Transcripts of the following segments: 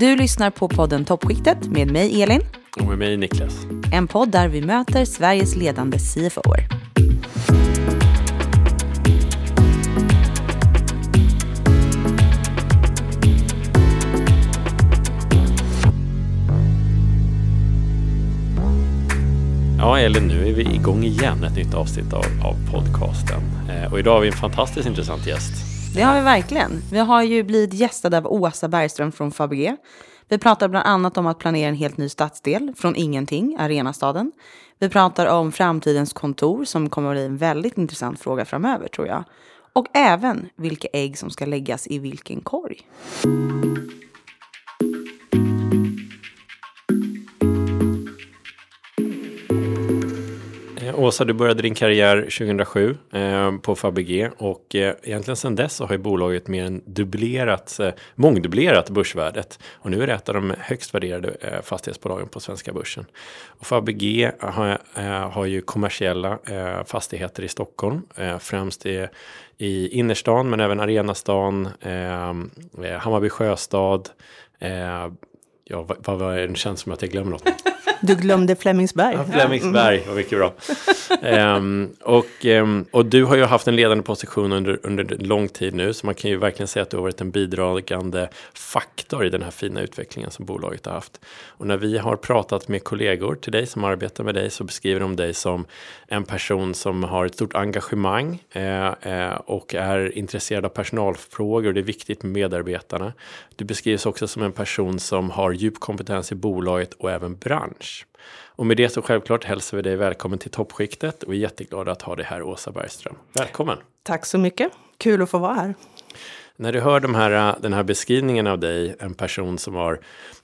Du lyssnar på podden Toppskiktet med mig Elin. Och med mig Niklas. En podd där vi möter Sveriges ledande CFOer. Ja, Elin, nu är vi igång igen ett nytt avsnitt av, av podcasten. Eh, och idag har vi en fantastiskt intressant gäst. Det har vi verkligen. Vi har ju blivit gästade av Åsa Bergström från Fabege. Vi pratar bland annat om att planera en helt ny stadsdel från ingenting, Arenastaden. Vi pratar om framtidens kontor som kommer att bli en väldigt intressant fråga framöver tror jag. Och även vilka ägg som ska läggas i vilken korg. Åsa, du började din karriär 2007 eh, på Fabege och eh, egentligen sedan dess så har ju bolaget mer än dubblerat, eh, mångdubblerat börsvärdet. Och nu är det ett av de högst värderade eh, fastighetsbolagen på svenska börsen. Och Fabege har, eh, har ju kommersiella eh, fastigheter i Stockholm, eh, främst i, i innerstan men även Arenastan, eh, Hammarby sjöstad, eh, Ja, vad, vad, det känns som att jag glömmer något. Du glömde Flemingsberg. Ja, Flemingsberg, vad mycket bra. um, och, um, och du har ju haft en ledande position under, under lång tid nu, så man kan ju verkligen säga att du har varit en bidragande faktor i den här fina utvecklingen som bolaget har haft. Och när vi har pratat med kollegor till dig som arbetar med dig så beskriver de dig som en person som har ett stort engagemang eh, eh, och är intresserad av personalfrågor. Det är viktigt med medarbetarna. Du beskrivs också som en person som har djup kompetens i bolaget och även bransch. Och med det så självklart hälsar vi dig välkommen till toppskiktet och är jätteglada att ha dig här Åsa Bergström. Välkommen! Tack så mycket, kul att få vara här. När du hör de här, den här beskrivningen av dig, en person som har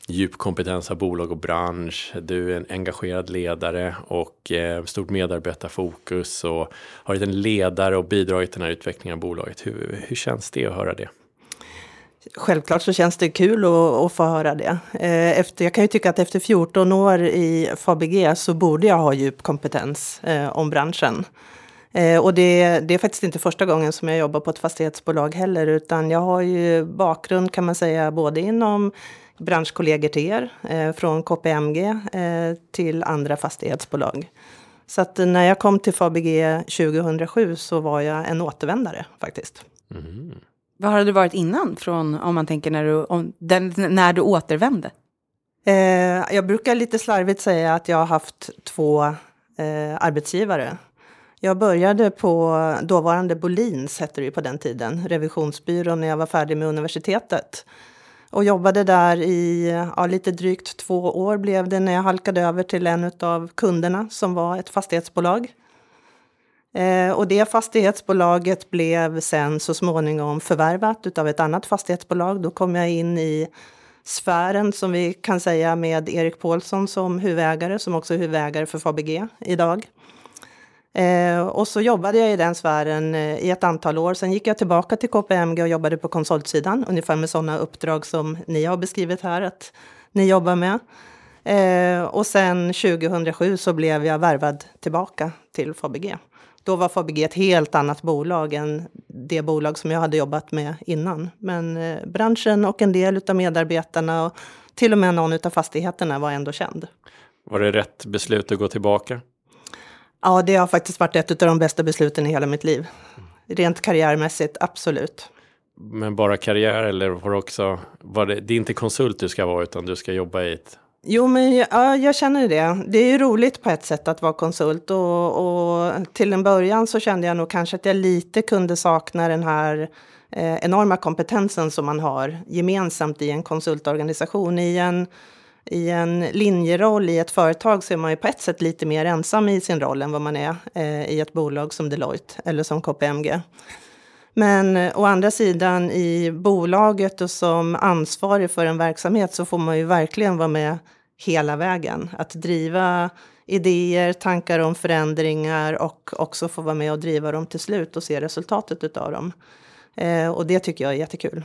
djup kompetens av bolag och bransch, du är en engagerad ledare och eh, stort medarbetarfokus och har varit en ledare och bidragit till den här utvecklingen av bolaget. Hur, hur känns det att höra det? Självklart så känns det kul att, att få höra det. Eh, efter, jag kan ju tycka att efter 14 år i Fabege så borde jag ha djup kompetens eh, om branschen. Eh, och det, det, är faktiskt inte första gången som jag jobbar på ett fastighetsbolag heller, utan jag har ju bakgrund kan man säga både inom branschkollegor till er, från KPMG till andra fastighetsbolag. Så att när jag kom till Fabege 2007 så var jag en återvändare faktiskt. Mm. Vad har du varit innan, från, om man tänker när du, om, den, när du återvände? Eh, jag brukar lite slarvigt säga att jag har haft två eh, arbetsgivare. Jag började på dåvarande Bolins, hette det ju på den tiden, revisionsbyrån, när jag var färdig med universitetet. Och jobbade där i ja, lite drygt två år blev det när jag halkade över till en av kunderna som var ett fastighetsbolag. Eh, och det fastighetsbolaget blev sen så småningom förvärvat av ett annat fastighetsbolag. Då kom jag in i sfären som vi kan säga med Erik Paulsson som huvudägare, som också är huvudägare för Fabege idag. Eh, och så jobbade jag i den sfären eh, i ett antal år. Sen gick jag tillbaka till KPMG och jobbade på konsultsidan, ungefär med sådana uppdrag som ni har beskrivit här att ni jobbar med. Eh, och sen 2007 så blev jag värvad tillbaka till Fabege. Då var Fabege ett helt annat bolag än det bolag som jag hade jobbat med innan. Men eh, branschen och en del av medarbetarna och till och med någon av fastigheterna var ändå känd. Var det rätt beslut att gå tillbaka? Ja, det har faktiskt varit ett av de bästa besluten i hela mitt liv. Rent karriärmässigt, absolut. Men bara karriär eller var det också, var det, det är inte konsult du ska vara utan du ska jobba i ett Jo, men ja, jag känner det. Det är ju roligt på ett sätt att vara konsult och, och till en början så kände jag nog kanske att jag lite kunde sakna den här eh, enorma kompetensen som man har gemensamt i en konsultorganisation. I en, I en linjeroll i ett företag så är man ju på ett sätt lite mer ensam i sin roll än vad man är eh, i ett bolag som Deloitte eller som KPMG. Men eh, å andra sidan i bolaget och som ansvarig för en verksamhet så får man ju verkligen vara med hela vägen. Att driva idéer, tankar om förändringar och också få vara med och driva dem till slut och se resultatet av dem. Eh, och det tycker jag är jättekul.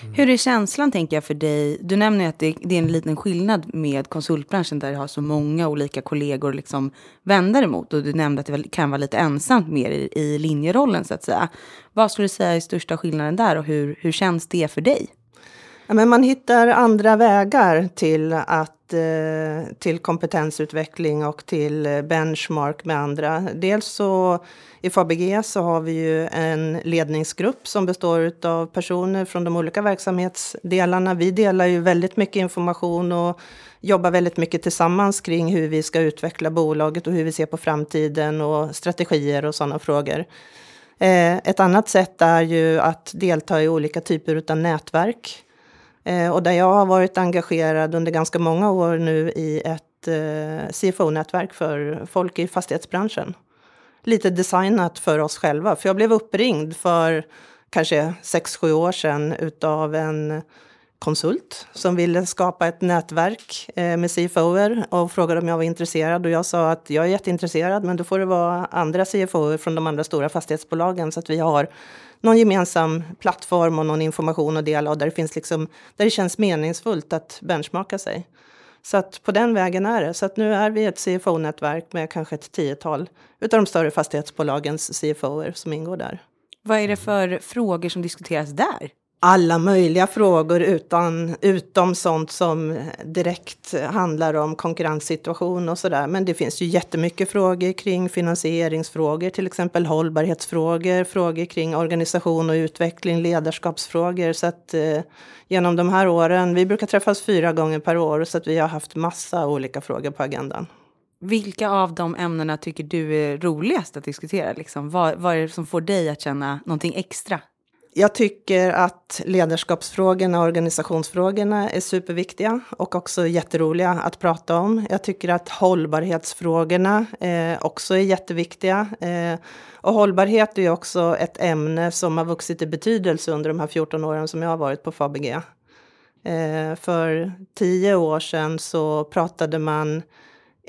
Mm. Hur är känslan tänker jag för dig? Du nämner att det, det, är en liten skillnad med konsultbranschen där du har så många olika kollegor liksom vända dig mot. Och du nämnde att det kan vara lite ensamt mer i, i linjerollen så att säga. Vad skulle du säga är största skillnaden där och hur, hur känns det för dig? Ja, men man hittar andra vägar till, att, Eh, till kompetensutveckling och till eh, benchmark med andra. Dels så i Fabege så har vi ju en ledningsgrupp som består av personer från de olika verksamhetsdelarna. Vi delar ju väldigt mycket information och jobbar väldigt mycket tillsammans kring hur vi ska utveckla bolaget och hur vi ser på framtiden och strategier och sådana frågor. Eh, ett annat sätt är ju att delta i olika typer av nätverk. Eh, och där jag har varit engagerad under ganska många år nu i ett eh, CFO-nätverk för folk i fastighetsbranschen. Lite designat för oss själva, för jag blev uppringd för kanske 6-7 år sedan utav en konsult som ville skapa ett nätverk eh, med CFOer och frågade om jag var intresserad. Och jag sa att jag är jätteintresserad, men då får det vara andra CFOer från de andra stora fastighetsbolagen så att vi har någon gemensam plattform och någon information att dela och där det, finns liksom, där det känns meningsfullt att benchmarka sig. Så att på den vägen är det. Så att nu är vi ett CFO-nätverk med kanske ett tiotal utav de större fastighetsbolagens CFOer som ingår där. Vad är det för frågor som diskuteras där? Alla möjliga frågor utan, utom sånt som direkt handlar om konkurrenssituation och sådär. Men det finns ju jättemycket frågor kring finansieringsfrågor, till exempel hållbarhetsfrågor, frågor kring organisation och utveckling, ledarskapsfrågor. Så att eh, genom de här åren, vi brukar träffas fyra gånger per år, så att vi har haft massa olika frågor på agendan. Vilka av de ämnena tycker du är roligast att diskutera? Liksom? Vad, vad är det som får dig att känna någonting extra? Jag tycker att ledarskapsfrågorna och organisationsfrågorna är superviktiga och också jätteroliga att prata om. Jag tycker att hållbarhetsfrågorna eh, också är jätteviktiga. Eh, och hållbarhet är också ett ämne som har vuxit i betydelse under de här 14 åren som jag har varit på Fabege. Eh, för tio år sedan så pratade man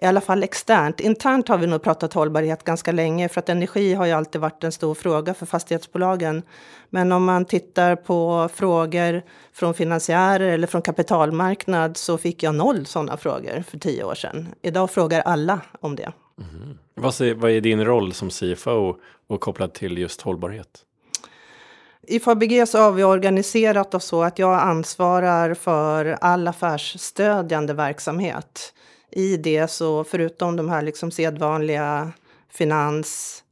i alla fall externt. Internt har vi nog pratat hållbarhet ganska länge för att energi har ju alltid varit en stor fråga för fastighetsbolagen. Men om man tittar på frågor från finansiärer eller från kapitalmarknad så fick jag noll sådana frågor för tio år sedan. Idag frågar alla om det. Mm. Vad, är, vad är din roll som CFO och kopplad till just hållbarhet? I Fabege så har vi organiserat oss så att jag ansvarar för all affärsstödjande verksamhet i det så förutom de här liksom sedvanliga finans,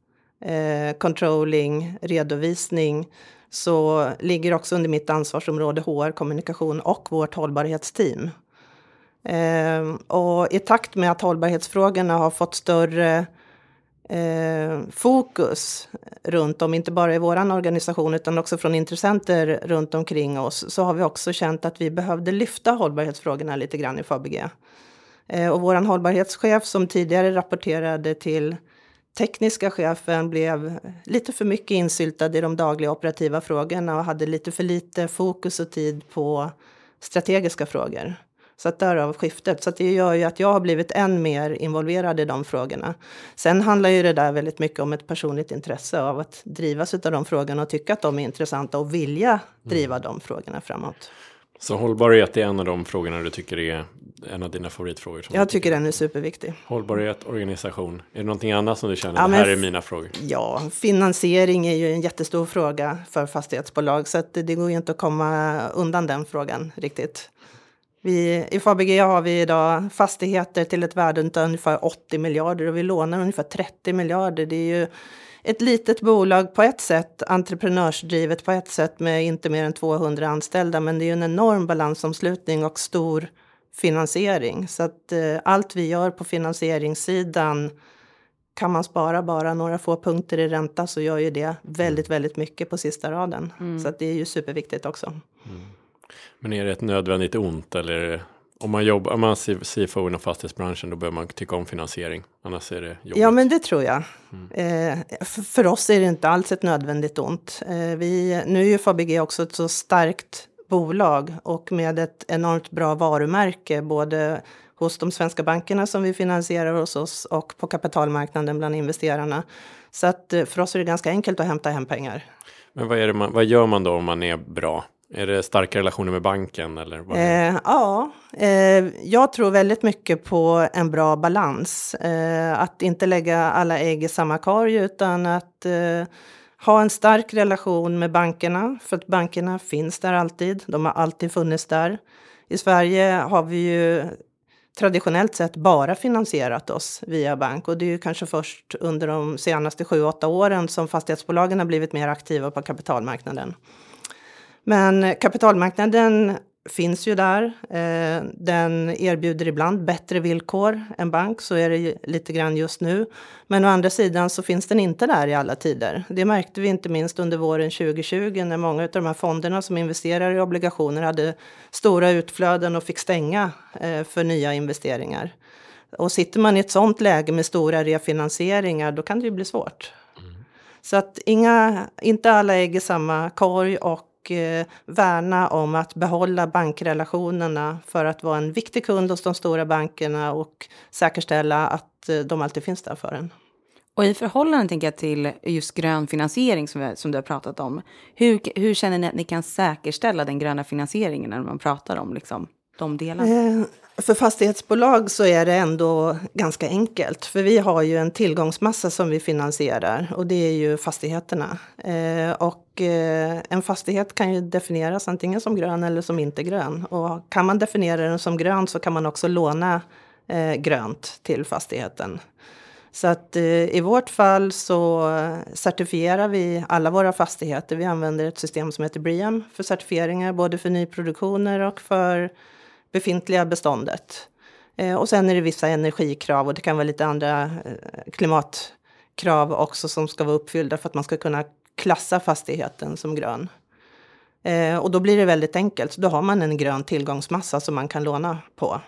eh, controlling, redovisning så ligger också under mitt ansvarsområde HR, kommunikation och vårt hållbarhetsteam. Eh, och i takt med att hållbarhetsfrågorna har fått större eh, fokus runt om, inte bara i vår organisation utan också från intressenter runt omkring oss, så har vi också känt att vi behövde lyfta hållbarhetsfrågorna lite grann i Fabege. Eh, och vår hållbarhetschef som tidigare rapporterade till tekniska chefen blev lite för mycket insyltad i de dagliga operativa frågorna och hade lite för lite fokus och tid på strategiska frågor. Så att därav skiftet. Så att det gör ju att jag har blivit än mer involverad i de frågorna. Sen handlar ju det där väldigt mycket om ett personligt intresse av att drivas av de frågorna och tycka att de är intressanta och vilja driva mm. de frågorna framåt. Så hållbarhet är en av de frågorna du tycker är en av dina favoritfrågor? Jag tycker den är superviktig. Hållbarhet, organisation. Är det någonting annat som du känner, ja, det här är mina frågor? Ja, finansiering är ju en jättestor fråga för fastighetsbolag. Så att det går ju inte att komma undan den frågan riktigt. Vi, I Fabege har vi idag fastigheter till ett värde av ungefär 80 miljarder och vi lånar ungefär 30 miljarder. Det är ju ett litet bolag på ett sätt, entreprenörsdrivet på ett sätt med inte mer än 200 anställda. Men det är ju en enorm balansomslutning och stor finansiering. Så att eh, allt vi gör på finansieringssidan kan man spara bara några få punkter i ränta så gör ju det väldigt, väldigt mycket på sista raden. Mm. Så att det är ju superviktigt också. Mm. Men är det ett nödvändigt ont eller om man jobbar, om man är CFO inom fastighetsbranschen då behöver man tycka om finansiering. Annars är det jobbigt. Ja men det tror jag. Mm. Eh, för, för, oss är det inte alls ett nödvändigt ont. Eh, vi, nu är ju Fabege också ett så starkt bolag och med ett enormt bra varumärke både hos de svenska bankerna som vi finansierar hos oss och på kapitalmarknaden bland investerarna. Så att eh, för oss är det ganska enkelt att hämta hem pengar. Men vad, är man, vad gör man då om man är bra? Är det starka relationer med banken? Eller vad eh, ja, eh, jag tror väldigt mycket på en bra balans. Eh, att inte lägga alla ägg i samma korg utan att eh, ha en stark relation med bankerna, för att bankerna finns där alltid. De har alltid funnits där. I Sverige har vi ju traditionellt sett bara finansierat oss via bank och det är ju kanske först under de senaste sju, åtta åren som fastighetsbolagen har blivit mer aktiva på kapitalmarknaden. Men kapitalmarknaden finns ju där. Eh, den erbjuder ibland bättre villkor än bank, så är det lite grann just nu. Men å andra sidan så finns den inte där i alla tider. Det märkte vi inte minst under våren 2020 när många av de här fonderna som investerar i obligationer hade stora utflöden och fick stänga eh, för nya investeringar. Och sitter man i ett sånt läge med stora refinansieringar, då kan det ju bli svårt. Mm. Så att inga, inte alla ägg i samma korg och och eh, värna om att behålla bankrelationerna för att vara en viktig kund hos de stora bankerna och säkerställa att eh, de alltid finns där för en. Och i förhållande tänker jag, till just grön finansiering som, vi, som du har pratat om. Hur, hur känner ni att ni kan säkerställa den gröna finansieringen när man pratar om liksom, de delarna? För fastighetsbolag så är det ändå ganska enkelt. För vi har ju en tillgångsmassa som vi finansierar och det är ju fastigheterna. Eh, och eh, en fastighet kan ju definieras antingen som grön eller som inte grön. Och kan man definiera den som grön så kan man också låna eh, grönt till fastigheten. Så att eh, i vårt fall så certifierar vi alla våra fastigheter. Vi använder ett system som heter BREEAM för certifieringar både för nyproduktioner och för befintliga beståndet. Eh, och sen är det vissa energikrav och det kan vara lite andra eh, klimatkrav också som ska vara uppfyllda för att man ska kunna klassa fastigheten som grön. Eh, och då blir det väldigt enkelt. Då har man en grön tillgångsmassa som man kan låna på.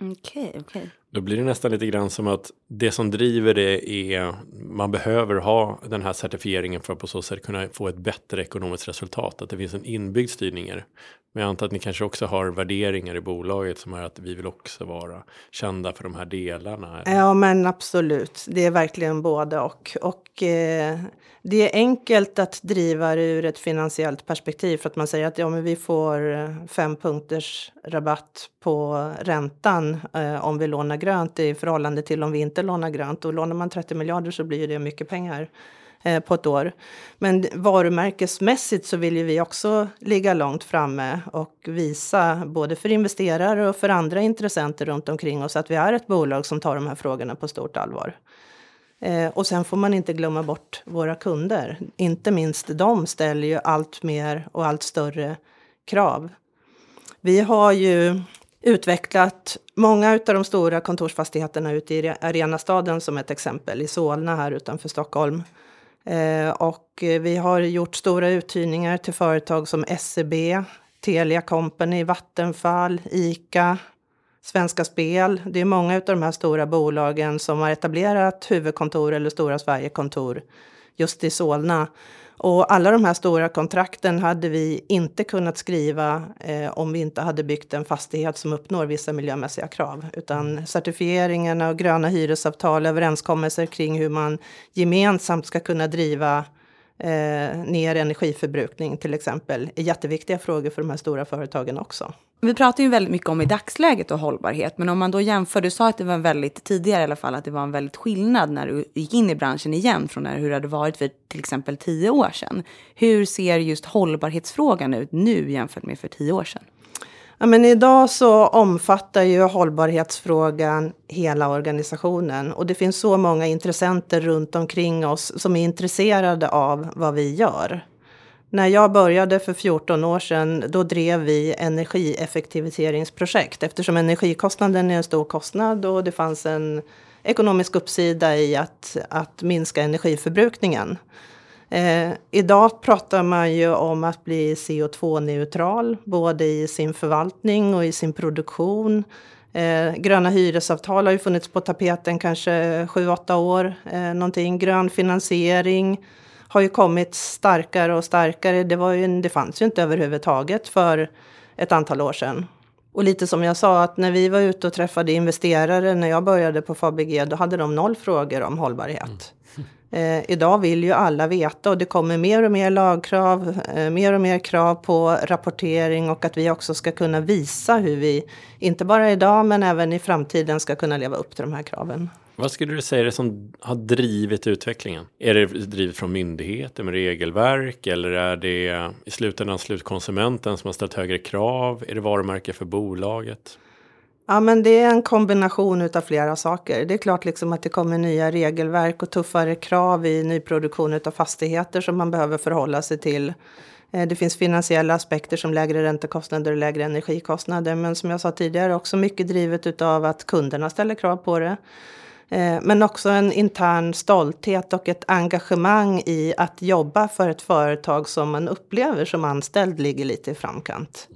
Okej, okay, okej. Okay. Då blir det nästan lite grann som att det som driver det är man behöver ha den här certifieringen för att på så sätt kunna få ett bättre ekonomiskt resultat. Att det finns en inbyggd styrning i det. Men jag antar att ni kanske också har värderingar i bolaget som är att vi vill också vara kända för de här delarna. Ja, men absolut. Det är verkligen både och. Och eh, det är enkelt att driva det ur ett finansiellt perspektiv för att man säger att ja, men vi får eh, fem punkters rabatt på räntan eh, om vi lånar grönt i förhållande till om vi inte lånar grönt. Och lånar man 30 miljarder så blir det mycket pengar eh, på ett år. Men varumärkesmässigt så vill ju vi också ligga långt framme och visa både för investerare och för andra intressenter runt omkring oss att vi är ett bolag som tar de här frågorna på stort allvar. Eh, och sen får man inte glömma bort våra kunder. Inte minst de ställer ju allt mer och allt större krav. Vi har ju utvecklat många av de stora kontorsfastigheterna ute i Arenastaden som ett exempel, i Solna här utanför Stockholm. Eh, och vi har gjort stora uthyrningar till företag som SEB, Telia Company, Vattenfall, ICA, Svenska Spel. Det är många av de här stora bolagen som har etablerat huvudkontor eller Stora Sverige-kontor just i Solna. Och alla de här stora kontrakten hade vi inte kunnat skriva eh, om vi inte hade byggt en fastighet som uppnår vissa miljömässiga krav. Utan certifieringarna och gröna hyresavtal, överenskommelser kring hur man gemensamt ska kunna driva eh, ner energiförbrukning till exempel är jätteviktiga frågor för de här stora företagen också. Vi pratar ju väldigt mycket om i dagsläget och hållbarhet, men om man då jämför, du sa att det var en väldigt, tidigare i alla fall, att det var en väldigt skillnad när du gick in i branschen igen från hur det hade varit för till exempel tio år sedan. Hur ser just hållbarhetsfrågan ut nu jämfört med för tio år sedan? Ja, men idag så omfattar ju hållbarhetsfrågan hela organisationen och det finns så många intressenter runt omkring oss som är intresserade av vad vi gör. När jag började för 14 år sedan, då drev vi energieffektiviseringsprojekt eftersom energikostnaden är en stor kostnad och det fanns en ekonomisk uppsida i att, att minska energiförbrukningen. Eh, idag pratar man ju om att bli CO2-neutral, både i sin förvaltning och i sin produktion. Eh, gröna hyresavtal har ju funnits på tapeten kanske 7-8 år. Eh, någonting. Grön finansiering har ju kommit starkare och starkare. Det, var ju, det fanns ju inte överhuvudtaget för ett antal år sedan. Och lite som jag sa, att när vi var ute och träffade investerare när jag började på Fabege, då hade de noll frågor om hållbarhet. Mm. Eh, idag vill ju alla veta och det kommer mer och mer lagkrav, eh, mer och mer krav på rapportering och att vi också ska kunna visa hur vi, inte bara idag men även i framtiden, ska kunna leva upp till de här kraven. Vad skulle du säga är det som har drivit utvecklingen? Är det drivet från myndigheter med regelverk eller är det i slutändan slutkonsumenten som har ställt högre krav? Är det varumärke för bolaget? Ja, men det är en kombination av flera saker. Det är klart liksom att det kommer nya regelverk och tuffare krav i nyproduktion av fastigheter som man behöver förhålla sig till. Eh, det finns finansiella aspekter som lägre räntekostnader och lägre energikostnader. Men som jag sa tidigare också mycket drivet av att kunderna ställer krav på det. Eh, men också en intern stolthet och ett engagemang i att jobba för ett företag som man upplever som anställd ligger lite i framkant.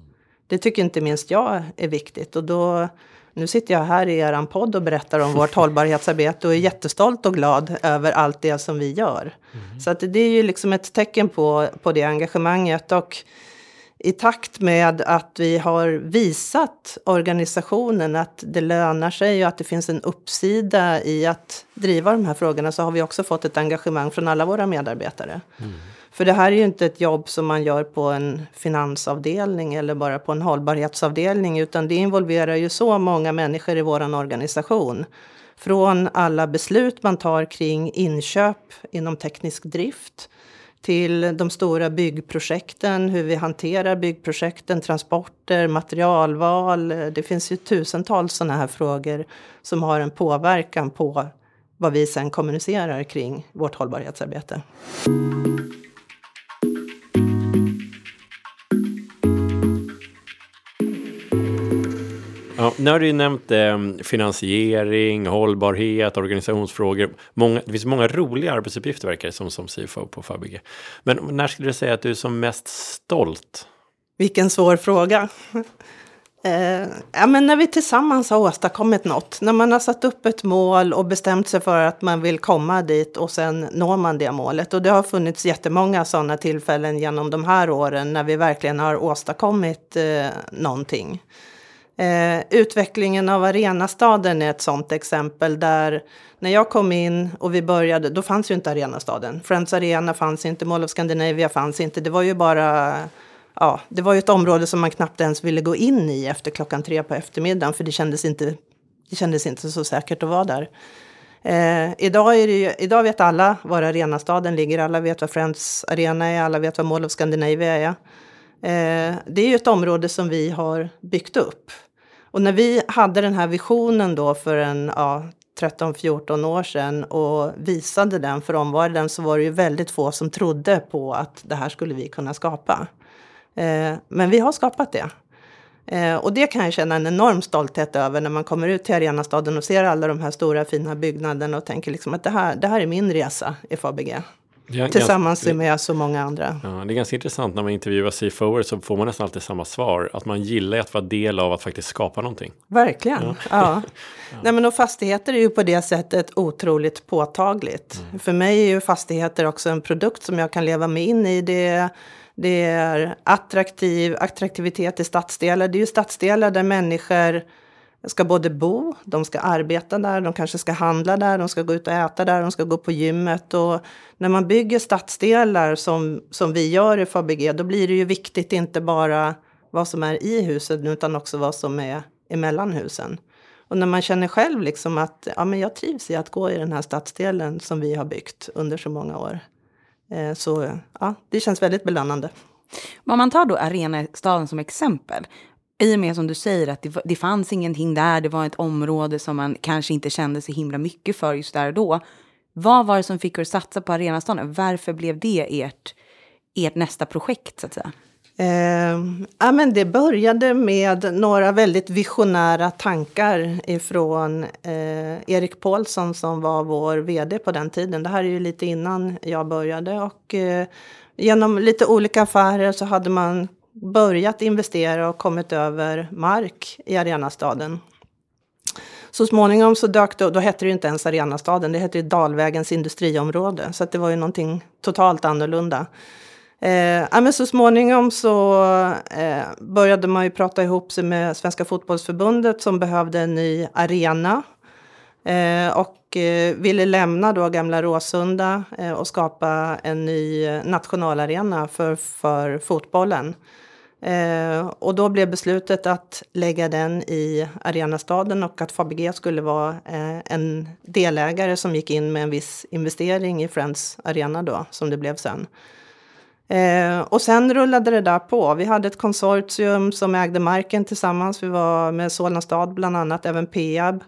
Det tycker inte minst jag är viktigt. Och då, nu sitter jag här i er podd och berättar om vårt hållbarhetsarbete och är jättestolt och glad över allt det som vi gör. Mm. Så att det är ju liksom ett tecken på, på det engagemanget. Och i takt med att vi har visat organisationen att det lönar sig och att det finns en uppsida i att driva de här frågorna så har vi också fått ett engagemang från alla våra medarbetare. Mm. För det här är ju inte ett jobb som man gör på en finansavdelning eller bara på en hållbarhetsavdelning utan det involverar ju så många människor i vår organisation. Från alla beslut man tar kring inköp inom teknisk drift till de stora byggprojekten, hur vi hanterar byggprojekten, transporter, materialval. Det finns ju tusentals sådana här frågor som har en påverkan på vad vi sen kommunicerar kring vårt hållbarhetsarbete. Ja, nu har du ju nämnt eh, finansiering, hållbarhet, organisationsfrågor. Många, det finns många roliga arbetsuppgifter verkar det som, som CFO på Fabege. Men när skulle du säga att du är som mest stolt? Vilken svår fråga. Eh, ja, men när vi tillsammans har åstadkommit något, när man har satt upp ett mål och bestämt sig för att man vill komma dit och sen når man det målet. Och det har funnits jättemånga sådana tillfällen genom de här åren när vi verkligen har åstadkommit eh, någonting. Eh, utvecklingen av Arenastaden är ett sådant exempel där när jag kom in och vi började, då fanns ju inte Arenastaden. Friends Arena fanns inte, Mall of Scandinavia fanns inte. Det var ju bara, ja, det var ju ett område som man knappt ens ville gå in i efter klockan tre på eftermiddagen för det kändes inte, det kändes inte så säkert att vara där. Eh, idag, är det ju, idag vet alla var Arenastaden ligger, alla vet vad Friends Arena är, alla vet vad Mall of Scandinavia är. Eh, det är ju ett område som vi har byggt upp. Och när vi hade den här visionen då för en ja, 13-14 år sedan och visade den för omvärlden så var det ju väldigt få som trodde på att det här skulle vi kunna skapa. Eh, men vi har skapat det. Eh, och det kan jag känna en enorm stolthet över när man kommer ut till Arenastaden och ser alla de här stora fina byggnaderna och tänker liksom att det här, det här är min resa i Fabege. Ja, Tillsammans ganska, med så många andra. Ja, det är ganska intressant när man intervjuar CFOer så får man nästan alltid samma svar. Att man gillar att vara del av att faktiskt skapa någonting. Verkligen. Ja. ja. Nej, men och fastigheter är ju på det sättet otroligt påtagligt. Mm. För mig är ju fastigheter också en produkt som jag kan leva mig in i. Det, det är attraktiv, attraktivitet i stadsdelar. Det är ju stadsdelar där människor ska både bo, de ska arbeta där, de kanske ska handla där, de ska gå ut och äta där, de ska gå på gymmet. Och när man bygger stadsdelar som, som vi gör i Fabege, då blir det ju viktigt inte bara vad som är i huset utan också vad som är emellan husen. Och när man känner själv liksom att ja, men jag trivs i att gå i den här stadsdelen som vi har byggt under så många år. Eh, så ja, det känns väldigt belönande. Om man tar då Arenastaden som exempel i och med som du säger att det, det fanns ingenting där, det var ett område som man kanske inte kände så himla mycket för just där och då. Vad var det som fick er att satsa på Arenastaden? Varför blev det ert, ert nästa projekt så att säga? Eh, ja, men det började med några väldigt visionära tankar ifrån eh, Erik Paulsson som var vår vd på den tiden. Det här är ju lite innan jag började och eh, genom lite olika affärer så hade man börjat investera och kommit över mark i Arenastaden. Så småningom så dök det, då hette det ju inte ens Arenastaden, det hette ju Dalvägens industriområde. Så det var ju någonting totalt annorlunda. Eh, men så småningom så eh, började man ju prata ihop sig med Svenska fotbollsförbundet som behövde en ny arena. Eh, och eh, ville lämna då gamla Råsunda eh, och skapa en ny eh, nationalarena för, för fotbollen. Eh, och då blev beslutet att lägga den i Arenastaden och att Fabege skulle vara eh, en delägare som gick in med en viss investering i Friends Arena då, som det blev sen. Eh, och sen rullade det där på. Vi hade ett konsortium som ägde marken tillsammans. Vi var med Solna stad bland annat, även Peab.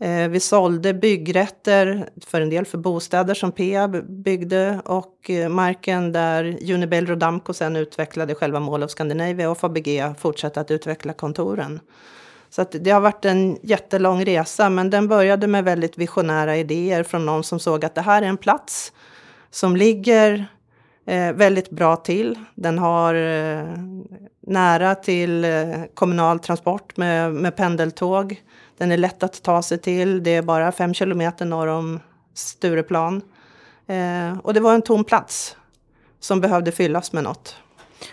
Eh, vi sålde byggrätter, för en del för bostäder som Peab byggde och eh, marken där Unibail Rodamco sen utvecklade själva Mall of Scandinavia och Fabege fortsatte att utveckla kontoren. Så det har varit en jättelång resa, men den började med väldigt visionära idéer från någon som såg att det här är en plats som ligger eh, väldigt bra till. Den har eh, nära till eh, kommunal transport med, med pendeltåg. Den är lätt att ta sig till. Det är bara fem kilometer norr om Stureplan. Eh, och det var en tom plats som behövde fyllas med något.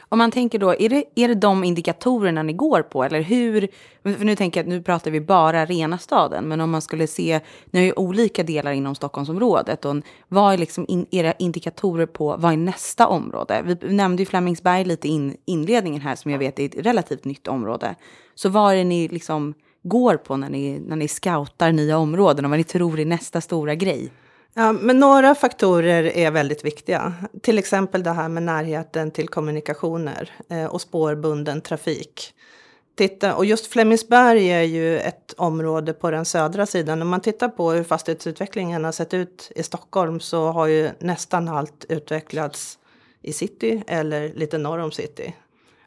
Om man tänker då, är det, är det de indikatorerna ni går på? Eller hur? För nu tänker jag att nu pratar vi bara rena staden. Men om man skulle se, ni har ju olika delar inom Stockholmsområdet. Och vad är liksom in, era indikatorer på vad är nästa område? Vi nämnde ju Flemingsberg lite i inledningen här som jag vet är ett relativt nytt område. Så vad är det ni liksom går på när ni, när ni scoutar nya områden och vad ni tror är nästa stora grej? Ja, men några faktorer är väldigt viktiga. Till exempel det här med närheten till kommunikationer eh, och spårbunden trafik. Titta, och just Flemingsberg är ju ett område på den södra sidan. Om man tittar på hur fastighetsutvecklingen har sett ut i Stockholm så har ju nästan allt utvecklats i city eller lite norr om city.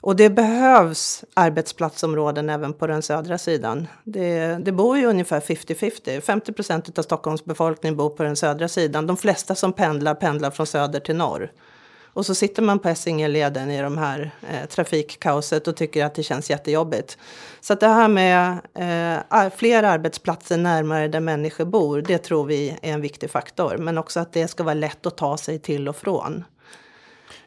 Och det behövs arbetsplatsområden även på den södra sidan. Det, det bor ju ungefär 50-50. 50 procent av Stockholms befolkning bor på den södra sidan. De flesta som pendlar pendlar från söder till norr. Och så sitter man på Essingeleden i de här eh, trafikkaoset och tycker att det känns jättejobbigt. Så att det här med eh, fler arbetsplatser närmare där människor bor, det tror vi är en viktig faktor. Men också att det ska vara lätt att ta sig till och från.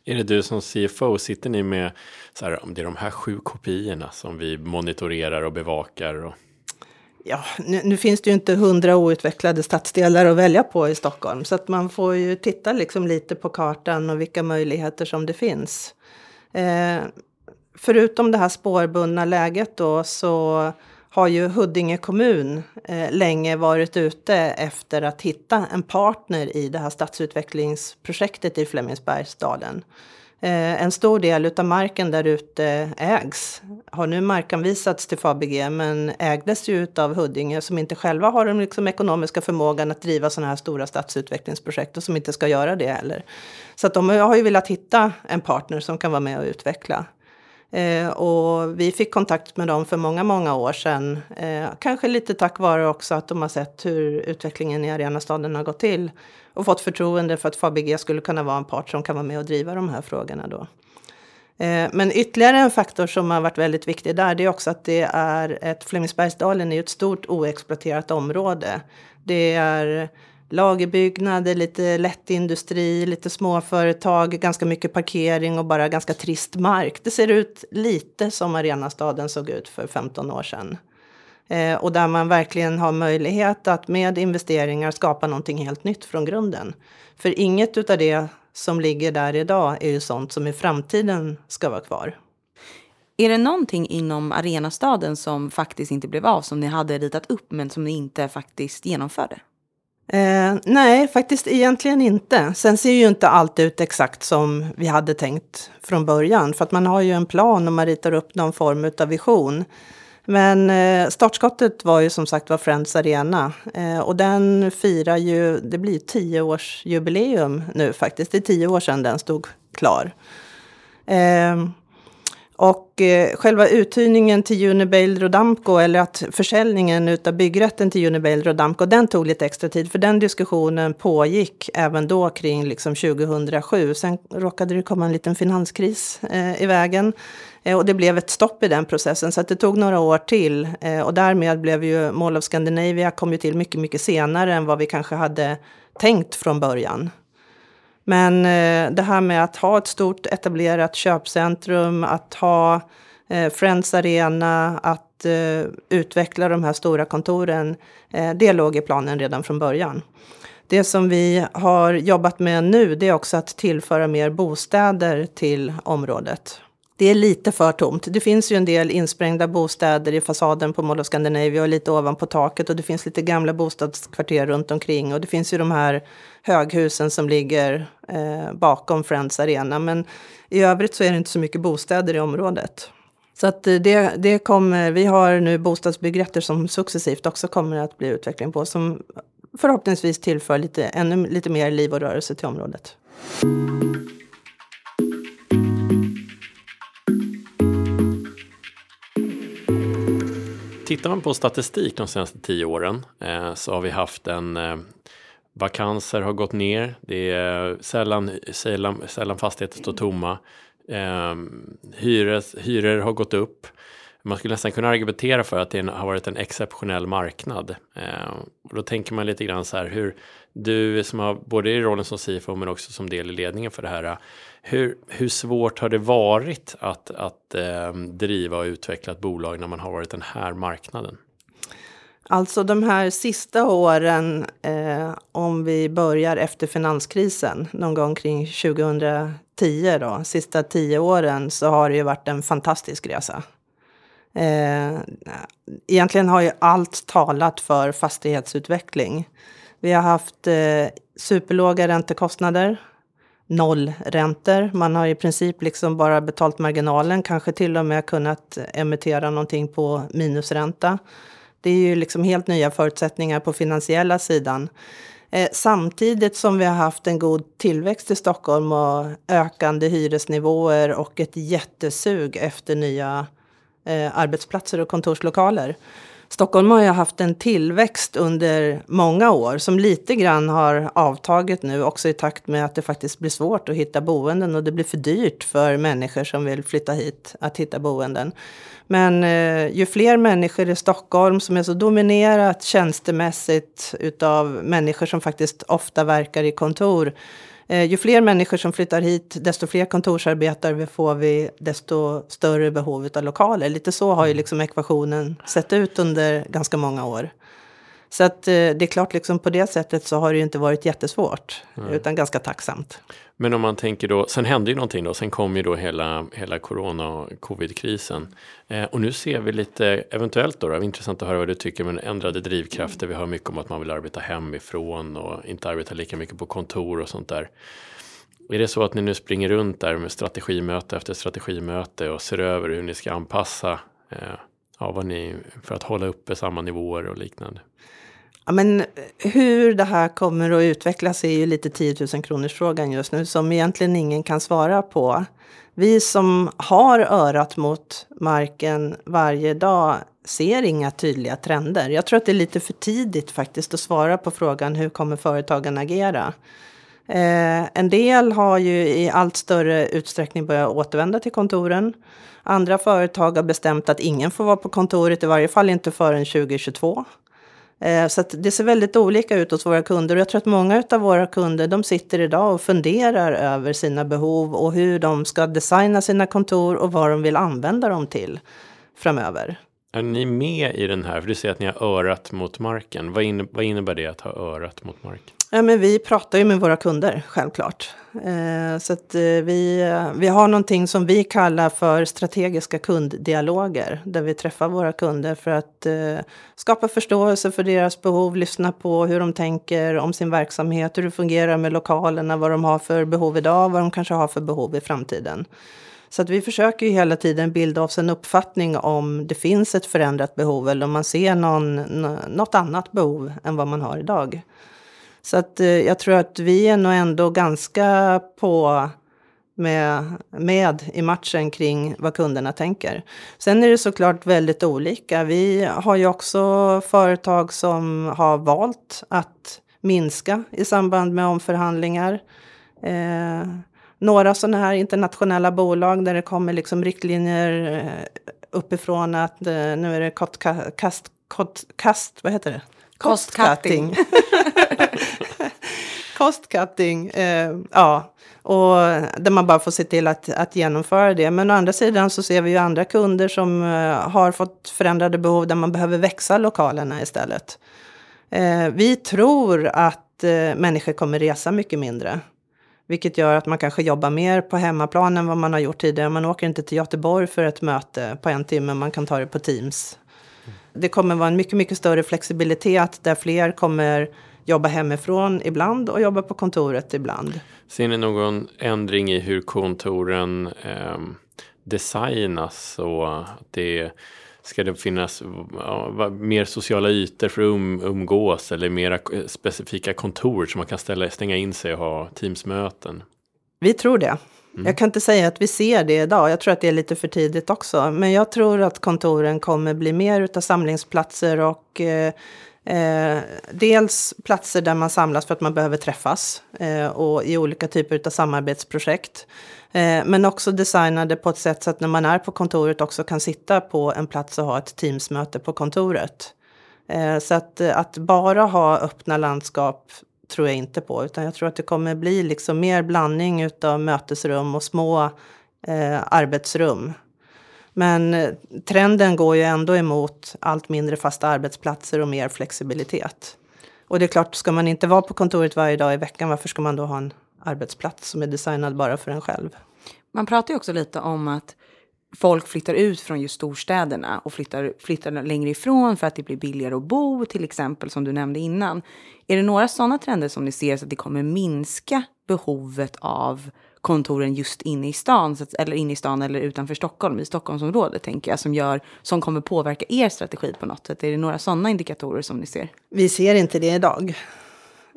Är det du som CFO, sitter ni med så här, om det är de här sju kopiorna som vi monitorerar och bevakar? Och... Ja, nu, nu, finns det ju inte hundra outvecklade stadsdelar att välja på i Stockholm. Så att man får ju titta liksom lite på kartan och vilka möjligheter som det finns. Eh, förutom det här spårbundna läget då så har ju Huddinge kommun eh, länge varit ute efter att hitta en partner i det här stadsutvecklingsprojektet i Flemingsbergsdalen. Eh, en stor del av marken där ute ägs. Har nu markanvisats till Fabege men ägdes ju av Huddinge som inte själva har den liksom ekonomiska förmågan att driva sådana här stora stadsutvecklingsprojekt och som inte ska göra det heller. Så att de har ju velat hitta en partner som kan vara med och utveckla. Eh, och vi fick kontakt med dem för många, många år sedan. Eh, kanske lite tack vare också att de har sett hur utvecklingen i Arenastaden har gått till. Och fått förtroende för att Fabege skulle kunna vara en part som kan vara med och driva de här frågorna då. Eh, men ytterligare en faktor som har varit väldigt viktig där, det är också att det är ett Flemingsbergsdalen är ett stort oexploaterat område. Det är lagerbyggnader, lite lättindustri, lite småföretag, ganska mycket parkering och bara ganska trist mark. Det ser ut lite som Arenastaden såg ut för 15 år sedan. Eh, och där man verkligen har möjlighet att med investeringar skapa någonting helt nytt från grunden. För inget utav det som ligger där idag är ju sånt som i framtiden ska vara kvar. Är det någonting inom Arenastaden som faktiskt inte blev av, som ni hade ritat upp men som ni inte faktiskt genomförde? Eh, nej, faktiskt egentligen inte. Sen ser ju inte allt ut exakt som vi hade tänkt från början. För att man har ju en plan och man ritar upp någon form av vision. Men eh, startskottet var ju som sagt var Friends Arena. Eh, och den firar ju, det blir tioårsjubileum nu faktiskt. Det är tio år sedan den stod klar. Eh, och eh, själva uthyrningen till Unibail Rodamco, eller att försäljningen av byggrätten till Unibail Rodamco, den tog lite extra tid. För den diskussionen pågick även då kring liksom 2007. Sen råkade det komma en liten finanskris eh, i vägen. Eh, och det blev ett stopp i den processen, så att det tog några år till. Eh, och därmed blev ju Mall of Scandinavia kom ju till mycket, mycket senare än vad vi kanske hade tänkt från början. Men eh, det här med att ha ett stort etablerat köpcentrum, att ha eh, Friends Arena, att eh, utveckla de här stora kontoren, eh, det låg i planen redan från början. Det som vi har jobbat med nu, det är också att tillföra mer bostäder till området det är lite för tomt. Det finns ju en del insprängda bostäder i fasaden på Mall of Scandinavia och lite ovanpå taket och det finns lite gamla bostadskvarter runt omkring och det finns ju de här höghusen som ligger eh, bakom Friends Arena. Men i övrigt så är det inte så mycket bostäder i området. Så att eh, det, det kommer, vi har nu bostadsbyggrätter som successivt också kommer att bli utveckling på som förhoppningsvis tillför lite, ännu lite mer liv och rörelse till området. Tittar man på statistik de senaste tio åren eh, så har vi haft en eh, vakanser har gått ner. Det är sällan, sällan, sällan fastigheter står tomma. Eh, hyres, hyror har gått upp. Man skulle nästan kunna argumentera för att det har varit en exceptionell marknad. Eh, och då tänker man lite grann så här hur du som har både i rollen som CFO men också som del i ledningen för det här. Hur, hur svårt har det varit att, att eh, driva och utveckla ett bolag när man har varit den här marknaden? Alltså de här sista åren, eh, om vi börjar efter finanskrisen, någon gång kring 2010 då, sista tio åren, så har det ju varit en fantastisk resa. Eh, egentligen har ju allt talat för fastighetsutveckling. Vi har haft eh, superlåga räntekostnader, nollräntor. Man har i princip liksom bara betalt marginalen, kanske till och med kunnat emittera någonting på minusränta. Det är ju liksom helt nya förutsättningar på finansiella sidan. Eh, samtidigt som vi har haft en god tillväxt i Stockholm och ökande hyresnivåer och ett jättesug efter nya eh, arbetsplatser och kontorslokaler. Stockholm har ju haft en tillväxt under många år som lite grann har avtagit nu också i takt med att det faktiskt blir svårt att hitta boenden och det blir för dyrt för människor som vill flytta hit att hitta boenden. Men eh, ju fler människor i Stockholm som är så dominerat tjänstemässigt utav människor som faktiskt ofta verkar i kontor ju fler människor som flyttar hit, desto fler kontorsarbetare får vi, desto större behov av lokaler. Lite så har ju liksom ekvationen sett ut under ganska många år. Så att eh, det är klart, liksom på det sättet så har det ju inte varit jättesvårt, mm. utan ganska tacksamt. Men om man tänker då, sen hände ju någonting då, sen kom ju då hela, hela corona och covidkrisen. Eh, och nu ser vi lite, eventuellt då, det är intressant att höra vad du tycker, men ändrade drivkrafter. Vi hör mycket om att man vill arbeta hemifrån och inte arbeta lika mycket på kontor och sånt där. Är det så att ni nu springer runt där med strategimöte efter strategimöte och ser över hur ni ska anpassa eh, ja, vad ni, för att hålla uppe samma nivåer och liknande? Ja, men eh, hur det här kommer att utvecklas är ju lite 10 000 kronors frågan just nu som egentligen ingen kan svara på. Vi som har örat mot marken varje dag ser inga tydliga trender. Jag tror att det är lite för tidigt faktiskt att svara på frågan hur kommer företagen agera? Eh, en del har ju i allt större utsträckning börjat återvända till kontoren. Andra företag har bestämt att ingen får vara på kontoret, i varje fall inte förrän 2022. Eh, så det ser väldigt olika ut hos våra kunder och jag tror att många av våra kunder de sitter idag och funderar över sina behov och hur de ska designa sina kontor och vad de vill använda dem till framöver. Är ni med i den här? För du säger att ni har örat mot marken. Vad, innebär det att ha örat mot marken? Ja, men vi pratar ju med våra kunder, självklart. Eh, så att, eh, vi, vi har någonting som vi kallar för strategiska kunddialoger. Där vi träffar våra kunder för att eh, skapa förståelse för deras behov, lyssna på hur de tänker om sin verksamhet, hur det fungerar med lokalerna, vad de har för behov idag, vad de kanske har för behov i framtiden. Så att vi försöker ju hela tiden bilda oss en uppfattning om det finns ett förändrat behov eller om man ser någon, något annat behov än vad man har idag. Så att eh, jag tror att vi är nog ändå ganska på med, med i matchen kring vad kunderna tänker. Sen är det såklart väldigt olika. Vi har ju också företag som har valt att minska i samband med omförhandlingar. Eh, några sådana här internationella bolag där det kommer liksom riktlinjer eh, uppifrån att eh, nu är det kast, kast, kast, vad heter det? Cost cutting. Cost cutting, eh, ja. Och där man bara får se till att, att genomföra det. Men å andra sidan så ser vi ju andra kunder som eh, har fått förändrade behov där man behöver växa lokalerna istället. Eh, vi tror att eh, människor kommer resa mycket mindre. Vilket gör att man kanske jobbar mer på hemmaplan än vad man har gjort tidigare. Man åker inte till Göteborg för ett möte på en timme, man kan ta det på Teams. Det kommer vara en mycket, mycket större flexibilitet där fler kommer jobba hemifrån ibland och jobba på kontoret ibland. Ser ni någon ändring i hur kontoren eh, designas så att det Ska det finnas ja, mer sociala ytor för att um, umgås eller mera specifika kontor som man kan ställa, stänga in sig och ha Teamsmöten? Vi tror det. Mm. Jag kan inte säga att vi ser det idag. Jag tror att det är lite för tidigt också. Men jag tror att kontoren kommer bli mer utav samlingsplatser och eh, Eh, dels platser där man samlas för att man behöver träffas eh, och i olika typer av samarbetsprojekt. Eh, men också designade på ett sätt så att när man är på kontoret också kan sitta på en plats och ha ett Teamsmöte på kontoret. Eh, så att, eh, att bara ha öppna landskap tror jag inte på, utan jag tror att det kommer bli liksom mer blandning utav mötesrum och små eh, arbetsrum. Men eh, trenden går ju ändå emot allt mindre fasta arbetsplatser och mer flexibilitet. Och det är klart, ska man inte vara på kontoret varje dag i veckan, varför ska man då ha en arbetsplats som är designad bara för en själv? Man pratar ju också lite om att folk flyttar ut från just storstäderna och flyttar, flyttar längre ifrån för att det blir billigare att bo, till exempel, som du nämnde innan. Är det några sådana trender som ni ser så att det kommer minska behovet av kontoren just inne i stan, eller inne i stan eller utanför Stockholm, i Stockholmsområdet tänker jag, som, gör, som kommer påverka er strategi på något sätt? Är det några sådana indikatorer som ni ser? Vi ser inte det idag.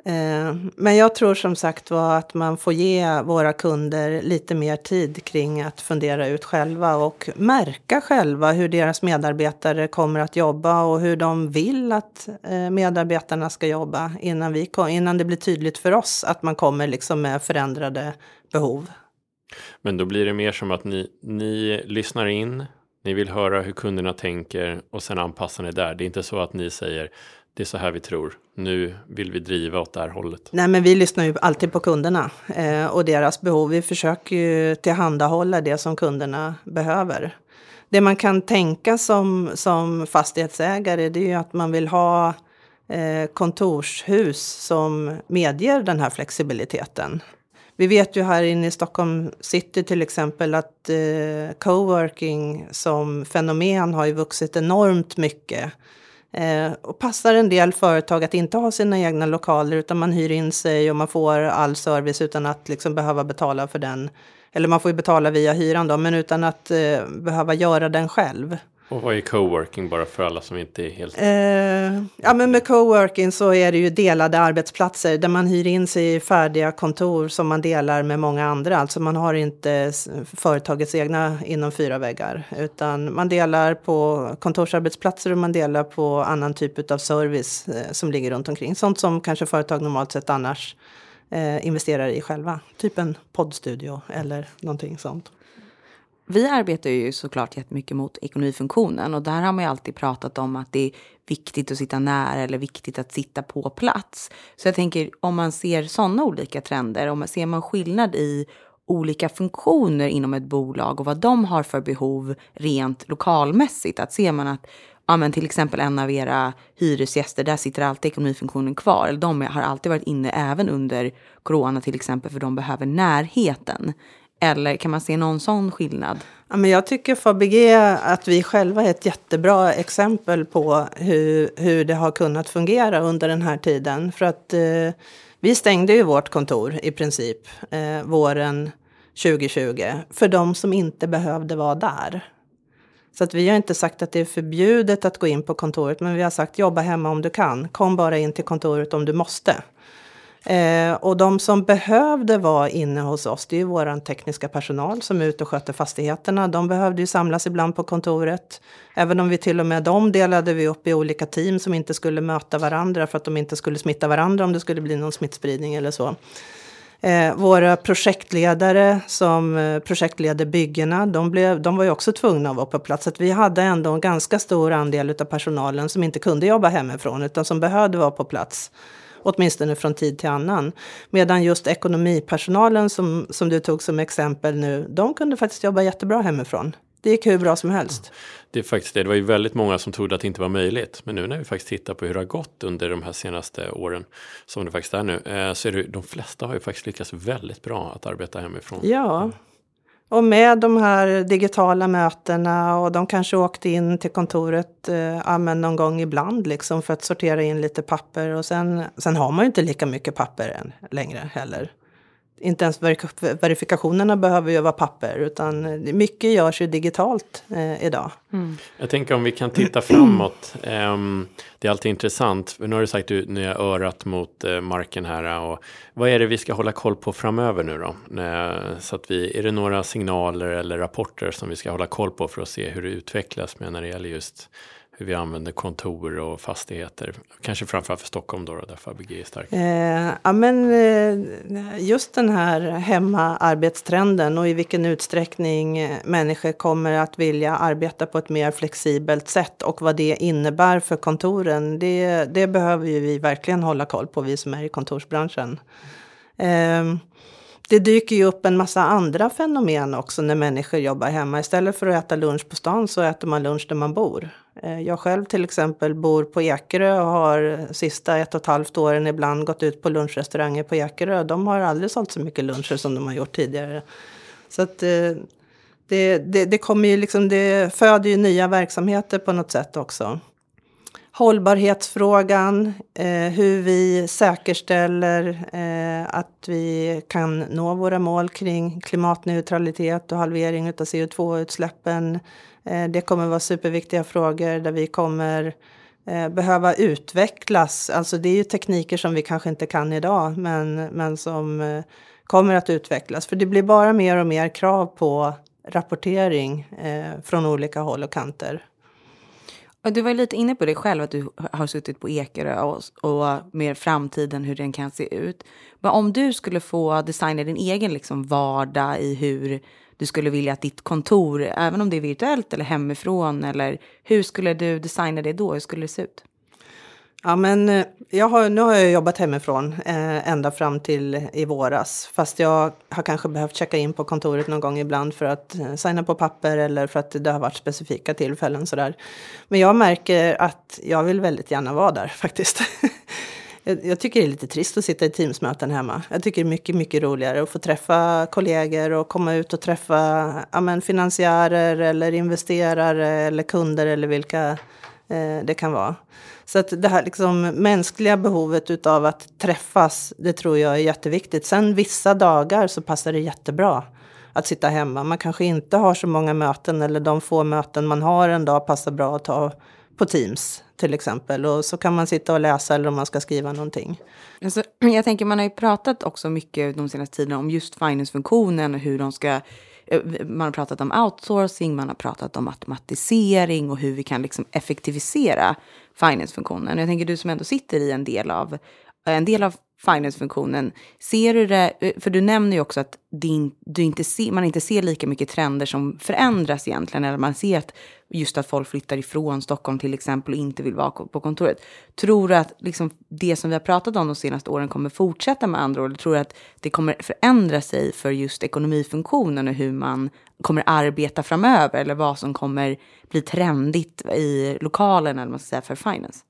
Eh, men jag tror som sagt var att man får ge våra kunder lite mer tid kring att fundera ut själva och märka själva hur deras medarbetare kommer att jobba och hur de vill att eh, medarbetarna ska jobba innan, vi, innan det blir tydligt för oss att man kommer liksom med förändrade behov. Men då blir det mer som att ni, ni lyssnar in, ni vill höra hur kunderna tänker och sen anpassar ni där. Det är inte så att ni säger det är så här vi tror. Nu vill vi driva åt det här hållet. Nej, men vi lyssnar ju alltid på kunderna eh, och deras behov. Vi försöker ju tillhandahålla det som kunderna behöver. Det man kan tänka som, som fastighetsägare det är ju att man vill ha eh, kontorshus som medger den här flexibiliteten. Vi vet ju här inne i Stockholm city till exempel att eh, coworking som fenomen har ju vuxit enormt mycket. Eh, och passar en del företag att inte ha sina egna lokaler utan man hyr in sig och man får all service utan att liksom behöva betala för den. Eller man får ju betala via hyran då, men utan att eh, behöva göra den själv. Och vad är coworking bara för alla som inte är helt... Eh, ja, men med coworking så är det ju delade arbetsplatser där man hyr in sig i färdiga kontor som man delar med många andra. Alltså man har inte företagets egna inom fyra väggar utan man delar på kontorsarbetsplatser och man delar på annan typ av service eh, som ligger runt omkring. Sånt som kanske företag normalt sett annars eh, investerar i själva. Typ en poddstudio eller någonting sånt. Vi arbetar ju såklart jättemycket mot ekonomifunktionen och där har man ju alltid pratat om att det är viktigt att sitta nära eller viktigt att sitta på plats. Så jag tänker om man ser sådana olika trender, om man ser man skillnad i olika funktioner inom ett bolag och vad de har för behov rent lokalmässigt. Att ser man att ja, men till exempel en av era hyresgäster, där sitter alltid ekonomifunktionen kvar. Eller de har alltid varit inne även under corona till exempel för de behöver närheten. Eller kan man se någon sån skillnad? Ja, men jag tycker Fabege att vi själva är ett jättebra exempel på hur, hur det har kunnat fungera under den här tiden. För att eh, vi stängde ju vårt kontor i princip eh, våren 2020 för de som inte behövde vara där. Så att vi har inte sagt att det är förbjudet att gå in på kontoret, men vi har sagt jobba hemma om du kan. Kom bara in till kontoret om du måste. Eh, och de som behövde vara inne hos oss, det är ju vår tekniska personal som är ute och sköter fastigheterna. De behövde ju samlas ibland på kontoret. Även om vi till och med dem delade vi upp i olika team som inte skulle möta varandra för att de inte skulle smitta varandra om det skulle bli någon smittspridning eller så. Eh, våra projektledare som eh, projektleder byggena, de, blev, de var ju också tvungna att vara på plats. Så vi hade ändå en ganska stor andel av personalen som inte kunde jobba hemifrån utan som behövde vara på plats åtminstone från tid till annan. Medan just ekonomipersonalen som, som du tog som exempel nu, de kunde faktiskt jobba jättebra hemifrån. det gick hur bra som helst. Det är faktiskt det. Det var ju väldigt många som trodde att det inte var möjligt. Men nu när vi faktiskt tittar på hur det har gått under de här senaste åren, som det faktiskt är nu, eh, så är det de flesta har ju faktiskt lyckats väldigt bra att arbeta hemifrån. Ja, och med de här digitala mötena och de kanske åkte in till kontoret eh, någon gång ibland liksom för att sortera in lite papper. Och sen, sen har man ju inte lika mycket papper än längre heller inte ens verifikationerna behöver ju vara papper utan mycket görs ju digitalt eh, idag. Mm. Jag tänker om vi kan titta framåt. Um, det är alltid intressant. Nu har du sagt att ni har örat mot uh, marken här. Och vad är det vi ska hålla koll på framöver nu då? så att vi, är det några signaler eller rapporter som vi ska hålla koll på för att se hur det utvecklas med när det gäller just hur vi använder kontor och fastigheter. Kanske framförallt för Stockholm då, där Fabege är stark. Eh, ja, men eh, just den här hemmaarbetstrenden och i vilken utsträckning människor kommer att vilja arbeta på ett mer flexibelt sätt och vad det innebär för kontoren. Det, det behöver ju vi verkligen hålla koll på, vi som är i kontorsbranschen. Eh, det dyker ju upp en massa andra fenomen också när människor jobbar hemma. Istället för att äta lunch på stan så äter man lunch där man bor. Eh, jag själv till exempel bor på Ekerö och har sista ett och ett halvt åren ibland gått ut på lunchrestauranger på Ekerö. De har aldrig sålt så mycket luncher som de har gjort tidigare. Så att eh, det, det, det kommer ju liksom, det föder ju nya verksamheter på något sätt också hållbarhetsfrågan, eh, hur vi säkerställer eh, att vi kan nå våra mål kring klimatneutralitet och halvering av CO2-utsläppen. Eh, det kommer vara superviktiga frågor där vi kommer eh, behöva utvecklas. Alltså det är ju tekniker som vi kanske inte kan idag men, men som eh, kommer att utvecklas. För det blir bara mer och mer krav på rapportering eh, från olika håll och kanter. Du var lite inne på det själv, att du har suttit på Ekerö och, och mer framtiden, hur den kan se ut. Men om du skulle få designa din egen liksom vardag i hur du skulle vilja att ditt kontor, även om det är virtuellt eller hemifrån, eller hur skulle du designa det då? Hur skulle det se ut? Ja, men eh, jag har, nu har jag jobbat hemifrån eh, ända fram till i våras. Fast jag har kanske behövt checka in på kontoret någon gång ibland för att eh, signa på papper eller för att det har varit specifika tillfällen. Sådär. Men jag märker att jag vill väldigt gärna vara där faktiskt. jag, jag tycker det är lite trist att sitta i Teamsmöten hemma. Jag tycker det är mycket, mycket roligare att få träffa kollegor och komma ut och träffa ja, men, finansiärer eller investerare eller kunder eller vilka Eh, det kan vara. Så att det här liksom mänskliga behovet utav att träffas, det tror jag är jätteviktigt. Sen vissa dagar så passar det jättebra att sitta hemma. Man kanske inte har så många möten eller de få möten man har en dag passar bra att ta på Teams till exempel. Och så kan man sitta och läsa eller om man ska skriva någonting. Alltså, jag tänker man har ju pratat också mycket de senaste tiderna om just finance-funktionen och hur de ska Eh, man har pratat om outsourcing, man har pratat om automatisering och hur vi kan liksom effektivisera finance-funktionen. Jag tänker du som ändå sitter i en del av, en del av finance-funktionen. Ser du det, eh, för du nämner ju också att din, du inte ser, man inte ser lika mycket trender som förändras egentligen, eller man ser att just att folk flyttar ifrån Stockholm till exempel och inte vill vara på kontoret. Tror du att liksom det som vi har pratat om de senaste åren kommer fortsätta med andra ord? Tror du att det kommer förändra sig för just ekonomifunktionen och hur man kommer arbeta framöver eller vad som kommer bli trendigt i lokalen eller man ska säga för finance?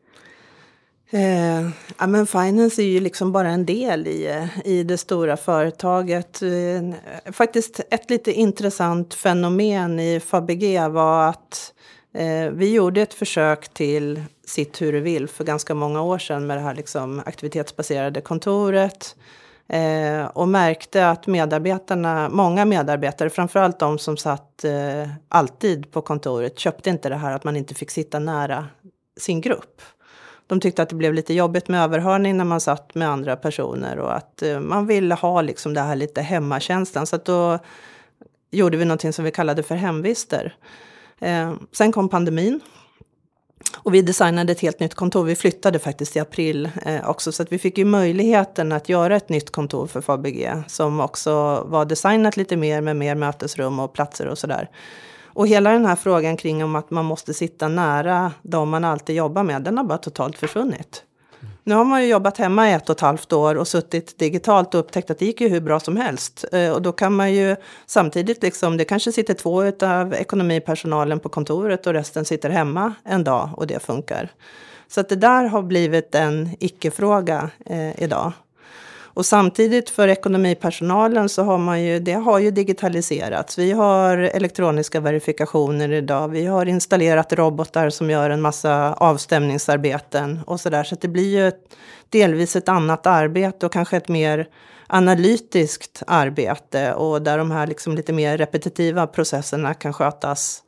Eh, ja, men finance är ju liksom bara en del i, i det stora företaget. Eh, faktiskt ett lite intressant fenomen i Fabege var att eh, vi gjorde ett försök till Sitt hur du vill för ganska många år sedan med det här liksom aktivitetsbaserade kontoret. Eh, och märkte att medarbetarna, många medarbetare, framförallt de som satt eh, alltid på kontoret, köpte inte det här att man inte fick sitta nära sin grupp. De tyckte att det blev lite jobbigt med överhörning när man satt med andra personer och att eh, man ville ha liksom det här lite hemmakänslan. Så att då gjorde vi någonting som vi kallade för hemvister. Eh, sen kom pandemin. Och vi designade ett helt nytt kontor. Vi flyttade faktiskt i april eh, också. Så att vi fick ju möjligheten att göra ett nytt kontor för Fabege. Som också var designat lite mer med mer mötesrum och platser och sådär. Och hela den här frågan kring om att man måste sitta nära de man alltid jobbar med, den har bara totalt försvunnit. Nu har man ju jobbat hemma i ett och ett halvt år och suttit digitalt och upptäckt att det gick ju hur bra som helst. Eh, och då kan man ju samtidigt, liksom, det kanske sitter två av ekonomipersonalen på kontoret och resten sitter hemma en dag och det funkar. Så att det där har blivit en icke-fråga eh, idag. Och samtidigt för ekonomipersonalen så har man ju, det har ju digitaliserats. Vi har elektroniska verifikationer idag. Vi har installerat robotar som gör en massa avstämningsarbeten och så där. Så det blir ju ett, delvis ett annat arbete och kanske ett mer analytiskt arbete och där de här liksom lite mer repetitiva processerna kan skötas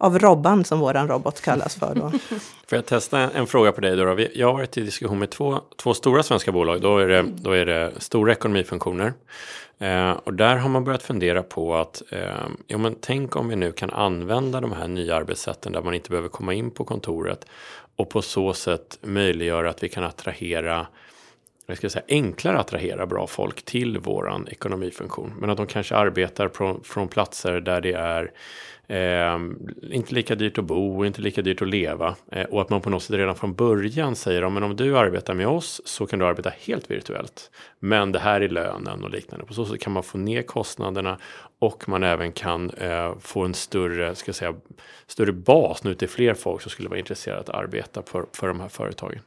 av Robban som våran robot kallas för. Då. Får jag testa en fråga på dig då? då? Jag har varit i diskussion med två, två stora svenska bolag. Då är det, då är det stora ekonomifunktioner. Eh, och där har man börjat fundera på att eh, ja, men tänk om vi nu kan använda de här nya arbetssätten där man inte behöver komma in på kontoret och på så sätt möjliggöra att vi kan attrahera jag ska säga, enklare att attrahera bra folk till våran ekonomifunktion. Men att de kanske arbetar från, från platser där det är Eh, inte lika dyrt att bo, inte lika dyrt att leva. Eh, och att man på något sätt redan från början säger om. Men om du arbetar med oss så kan du arbeta helt virtuellt. Men det här är lönen och liknande. På så sätt kan man få ner kostnaderna och man även kan eh, få en större, ska säga, större bas nu till fler folk som skulle vara intresserade att arbeta för, för de här företagen.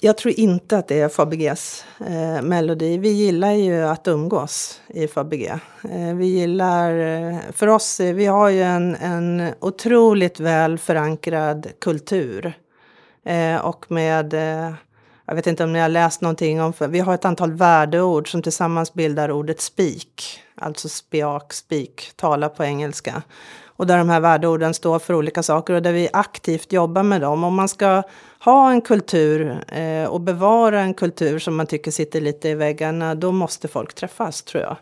Jag tror inte att det är Fabeges eh, melodi. Vi gillar ju att umgås i Fabege. Eh, vi gillar, eh, för oss, eh, vi har ju en, en otroligt väl förankrad kultur. Eh, och med, eh, jag vet inte om ni har läst någonting om, för vi har ett antal värdeord som tillsammans bildar ordet speak. Alltså spiak, speak, tala på engelska. Och där de här värdeorden står för olika saker och där vi aktivt jobbar med dem. Om man ska ha en kultur eh, och bevara en kultur som man tycker sitter lite i väggarna, då måste folk träffas tror jag.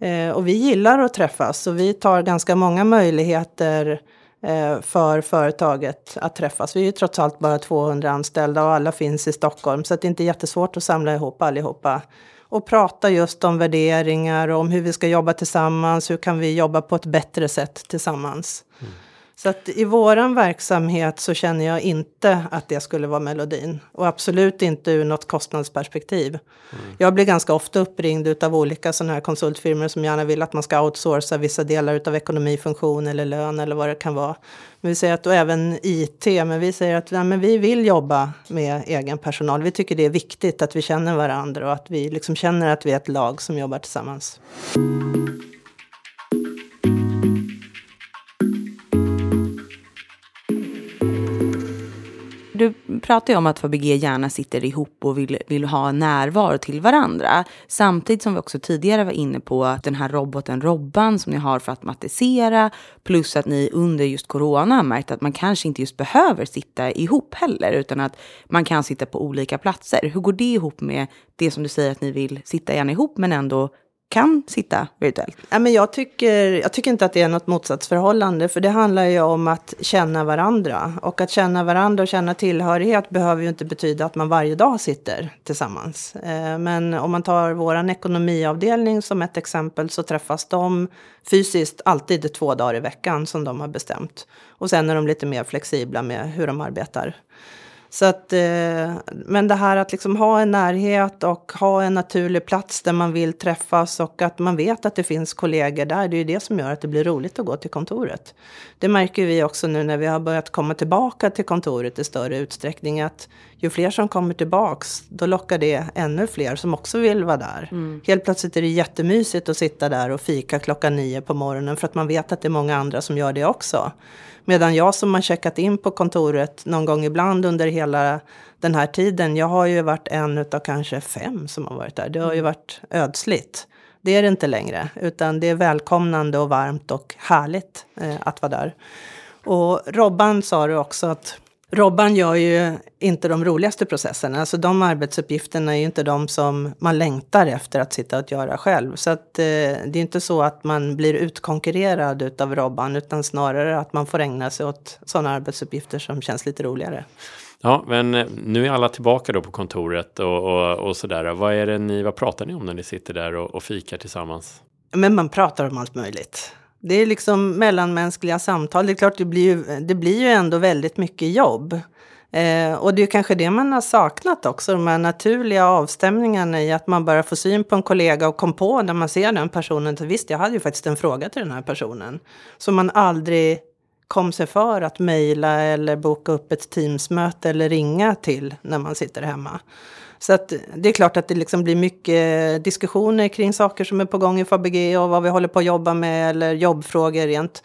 Eh, och vi gillar att träffas och vi tar ganska många möjligheter eh, för företaget att träffas. Vi är ju trots allt bara 200 anställda och alla finns i Stockholm så det är inte jättesvårt att samla ihop allihopa och prata just om värderingar och om hur vi ska jobba tillsammans. Hur kan vi jobba på ett bättre sätt tillsammans? Så att i våran verksamhet så känner jag inte att det skulle vara melodin. Och absolut inte ur något kostnadsperspektiv. Mm. Jag blir ganska ofta uppringd av olika sådana här konsultfirmor som gärna vill att man ska outsourca vissa delar av ekonomifunktion eller lön eller vad det kan vara. Men vi säger att, och även IT, men vi säger att ja, men vi vill jobba med egen personal. Vi tycker det är viktigt att vi känner varandra och att vi liksom känner att vi är ett lag som jobbar tillsammans. Du pratar ju om att Fabege gärna sitter ihop och vill, vill ha närvaro till varandra. Samtidigt som vi också tidigare var inne på den här roboten Robban som ni har för att matisera. Plus att ni under just corona har märkt att man kanske inte just behöver sitta ihop heller. Utan att man kan sitta på olika platser. Hur går det ihop med det som du säger att ni vill sitta gärna ihop men ändå kan sitta virtuellt? Ja, men jag, tycker, jag tycker inte att det är något motsatsförhållande, för det handlar ju om att känna varandra. Och att känna varandra och känna tillhörighet behöver ju inte betyda att man varje dag sitter tillsammans. Eh, men om man tar vår ekonomiavdelning som ett exempel så träffas de fysiskt alltid två dagar i veckan som de har bestämt. Och sen är de lite mer flexibla med hur de arbetar. Så att, eh, men det här att liksom ha en närhet och ha en naturlig plats där man vill träffas och att man vet att det finns kollegor där. Det är ju det som gör att det blir roligt att gå till kontoret. Det märker vi också nu när vi har börjat komma tillbaka till kontoret i större utsträckning. Att ju fler som kommer tillbaks, då lockar det ännu fler som också vill vara där. Mm. Helt plötsligt är det jättemysigt att sitta där och fika klockan nio på morgonen för att man vet att det är många andra som gör det också. Medan jag som har checkat in på kontoret någon gång ibland under hela den här tiden, jag har ju varit en av kanske fem som har varit där. Det har ju varit ödsligt. Det är det inte längre, utan det är välkomnande och varmt och härligt eh, att vara där. Och Robban sa det också att Robban gör ju inte de roligaste processerna. Alltså de arbetsuppgifterna är ju inte de som man längtar efter att sitta och göra själv. Så att, eh, det är inte så att man blir utkonkurrerad utav Robban utan snarare att man får ägna sig åt sådana arbetsuppgifter som känns lite roligare. Ja, men eh, nu är alla tillbaka då på kontoret och, och, och sådär. Vad är det ni, vad pratar ni om när ni sitter där och, och fikar tillsammans? Men man pratar om allt möjligt. Det är liksom mellanmänskliga samtal. Det är klart, det blir ju, det blir ju ändå väldigt mycket jobb. Eh, och det är kanske det man har saknat också, de här naturliga avstämningarna i att man bara får syn på en kollega och kom på när man ser den personen. Så visst, jag hade ju faktiskt en fråga till den här personen. Som man aldrig kom sig för att mejla eller boka upp ett Teamsmöte eller ringa till när man sitter hemma. Så att det är klart att det liksom blir mycket diskussioner kring saker som är på gång i Fabege och vad vi håller på att jobba med eller jobbfrågor rent.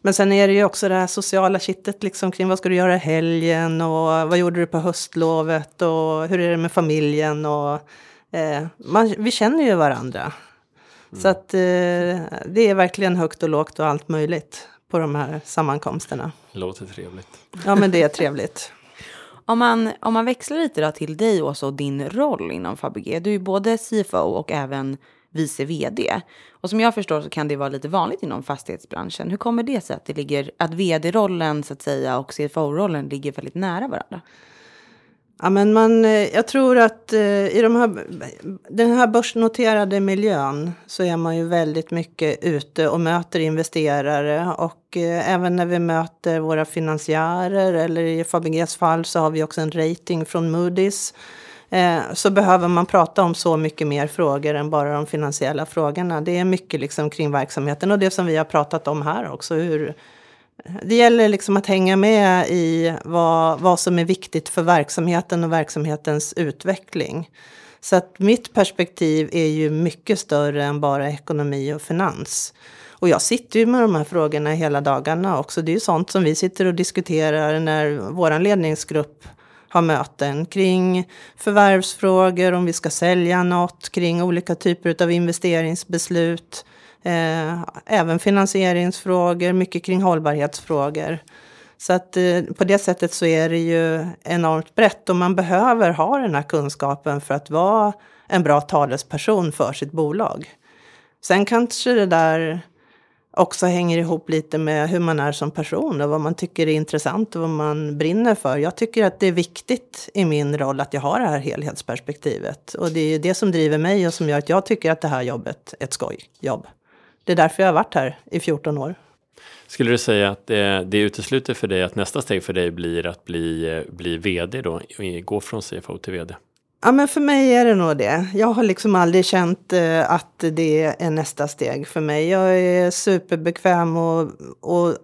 Men sen är det ju också det här sociala kittet liksom kring vad ska du göra i helgen och vad gjorde du på höstlovet och hur är det med familjen och eh, man, vi känner ju varandra. Mm. Så att eh, det är verkligen högt och lågt och allt möjligt på de här sammankomsterna. Låter trevligt. Ja men det är trevligt. Om man, om man växlar lite då till dig Åsa och din roll inom Fabege. Du är både CFO och även vice vd. Och som jag förstår så kan det vara lite vanligt inom fastighetsbranschen. Hur kommer det sig att, det ligger, att vd-rollen så att säga och CFO-rollen ligger väldigt nära varandra? Ja, men man, eh, jag tror att eh, i de här, den här börsnoterade miljön så är man ju väldigt mycket ute och möter investerare. Och eh, även när vi möter våra finansiärer eller i Fabeges fall så har vi också en rating från Moody's så behöver man prata om så mycket mer frågor än bara de finansiella frågorna. Det är mycket liksom kring verksamheten och det som vi har pratat om här också. Hur, det gäller liksom att hänga med i vad, vad som är viktigt för verksamheten och verksamhetens utveckling. Så att mitt perspektiv är ju mycket större än bara ekonomi och finans. Och jag sitter ju med de här frågorna hela dagarna också. Det är ju sånt som vi sitter och diskuterar när vår ledningsgrupp har möten kring förvärvsfrågor, om vi ska sälja något, kring olika typer av investeringsbeslut. Eh, även finansieringsfrågor, mycket kring hållbarhetsfrågor. Så att eh, på det sättet så är det ju enormt brett och man behöver ha den här kunskapen för att vara en bra talesperson för sitt bolag. Sen kanske det där också hänger ihop lite med hur man är som person och vad man tycker är intressant och vad man brinner för. Jag tycker att det är viktigt i min roll att jag har det här helhetsperspektivet. Och det är det som driver mig och som gör att jag tycker att det här jobbet är ett skojjobb. Det är därför jag har varit här i 14 år. Skulle du säga att det, det utesluter för dig att nästa steg för dig blir att bli, bli vd då? Gå från CFO till vd? Ja, men för mig är det nog det. Jag har liksom aldrig känt eh, att det är nästa steg för mig. Jag är superbekväm och, och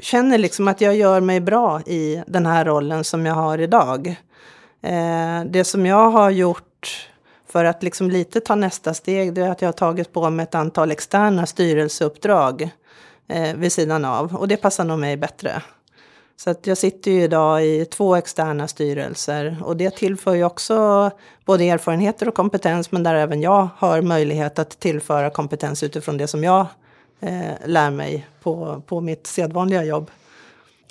känner liksom att jag gör mig bra i den här rollen som jag har idag. Eh, det som jag har gjort för att liksom lite ta nästa steg, det är att jag har tagit på mig ett antal externa styrelseuppdrag eh, vid sidan av. Och det passar nog mig bättre. Så att jag sitter ju idag i två externa styrelser och det tillför ju också både erfarenheter och kompetens men där även jag har möjlighet att tillföra kompetens utifrån det som jag eh, lär mig på, på mitt sedvanliga jobb.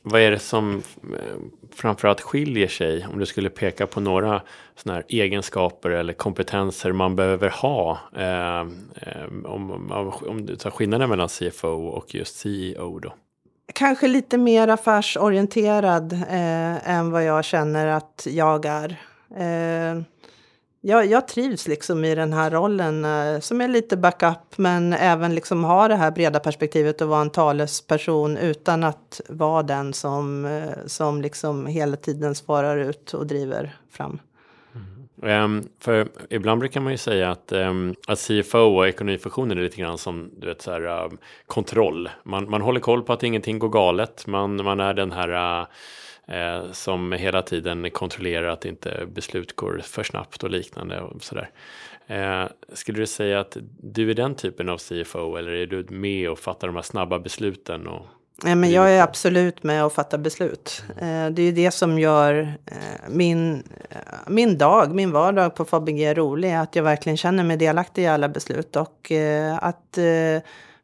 Vad är det som eh, framförallt skiljer sig om du skulle peka på några sådana här egenskaper eller kompetenser man behöver ha eh, eh om, om, om du tar skillnaden mellan CFO och just CEO då? kanske lite mer affärsorienterad eh, än vad jag känner att jag är. Eh, jag, jag, trivs liksom i den här rollen eh, som är lite backup men även liksom ha det här breda perspektivet och vara en talesperson utan att vara den som, eh, som liksom hela tiden svarar ut och driver fram. Um, för ibland brukar man ju säga att, um, att CFO och ekonomifunktionen är lite grann som du vet, så här, uh, kontroll. Man, man håller koll på att ingenting går galet. Man, man är den här uh, som hela tiden kontrollerar att inte beslut går för snabbt och liknande. Och sådär. Uh, skulle du säga att du är den typen av CFO eller är du med och fattar de här snabba besluten? Och Nej, men jag är absolut med och fattar beslut. Eh, det är det som gör eh, min, eh, min dag, min vardag på Fabege rolig. Att jag verkligen känner mig delaktig i alla beslut. Och att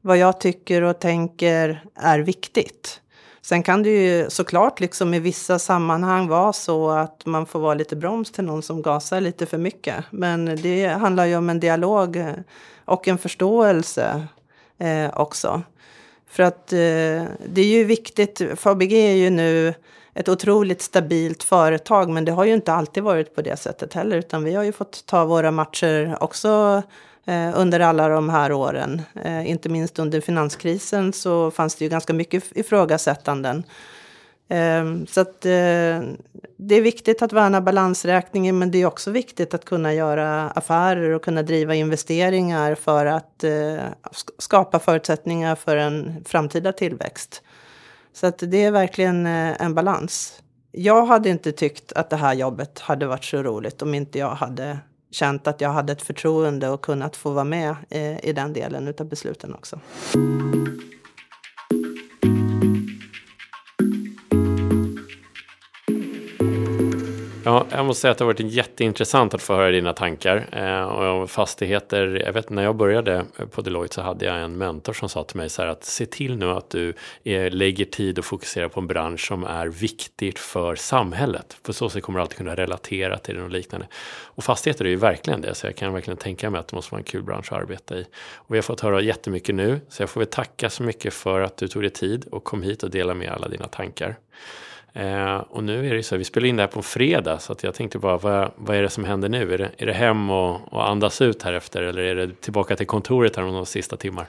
vad jag tycker och tänker är viktigt. Sen kan det ju såklart liksom i vissa sammanhang vara så att man får vara lite broms till någon som gasar lite för mycket. Men det handlar ju om en dialog eh, och en förståelse eh, också. För att eh, det är ju viktigt, Fabege är ju nu ett otroligt stabilt företag men det har ju inte alltid varit på det sättet heller utan vi har ju fått ta våra matcher också Eh, under alla de här åren. Eh, inte minst under finanskrisen så fanns det ju ganska mycket ifrågasättanden. Ehm, så att, eh, det är viktigt att värna balansräkningen men det är också viktigt att kunna göra affärer och kunna driva investeringar för att skapa förutsättningar för en framtida tillväxt. Så att det är verkligen en balans. Jag hade inte tyckt att det här jobbet hade varit så roligt om inte jag hade känt att jag hade ett förtroende och kunnat få vara med eh, i den delen av besluten också. Ja, jag måste säga att det har varit jätteintressant att få höra dina tankar. Eh, och fastigheter, jag vet när jag började på Deloitte så hade jag en mentor som sa till mig så här att se till nu att du eh, lägger tid och fokuserar på en bransch som är viktigt för samhället. På så sätt kommer du alltid kunna relatera till den och liknande. Och fastigheter är ju verkligen det, så jag kan verkligen tänka mig att det måste vara en kul bransch att arbeta i. Och vi har fått höra jättemycket nu, så jag får väl tacka så mycket för att du tog dig tid och kom hit och delade med alla dina tankar. Eh, och nu är det ju så, vi spelar in det här på fredag, så att jag tänkte bara, vad, vad är det som händer nu? Är det, är det hem och, och andas ut här efter, eller är det tillbaka till kontoret här om några sista timmar?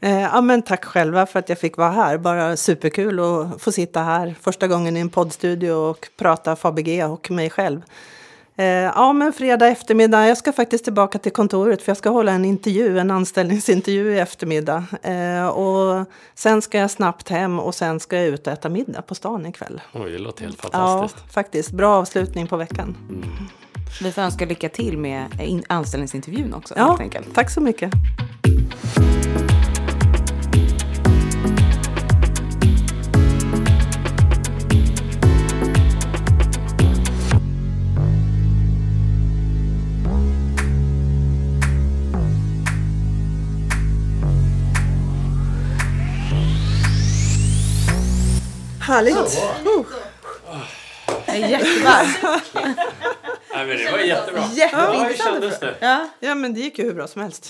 Eh, ja, men tack själva för att jag fick vara här. Bara superkul att få sitta här första gången i en poddstudio och prata Fabege och mig själv. Eh, ja, men fredag eftermiddag. Jag ska faktiskt tillbaka till kontoret för jag ska hålla en intervju, en anställningsintervju i eftermiddag. Eh, och sen ska jag snabbt hem och sen ska jag ut och äta middag på stan ikväll. Oj, det låter helt fantastiskt. Ja, faktiskt. Bra avslutning på veckan. Mm. Vi får önska lycka till med anställningsintervjun också. Ja, tack så mycket. Härligt! Oh. Jättevarmt. Nej, men det var jättebra. Jätteintressant. Ja, det? Ja. ja, men det gick ju hur bra som helst.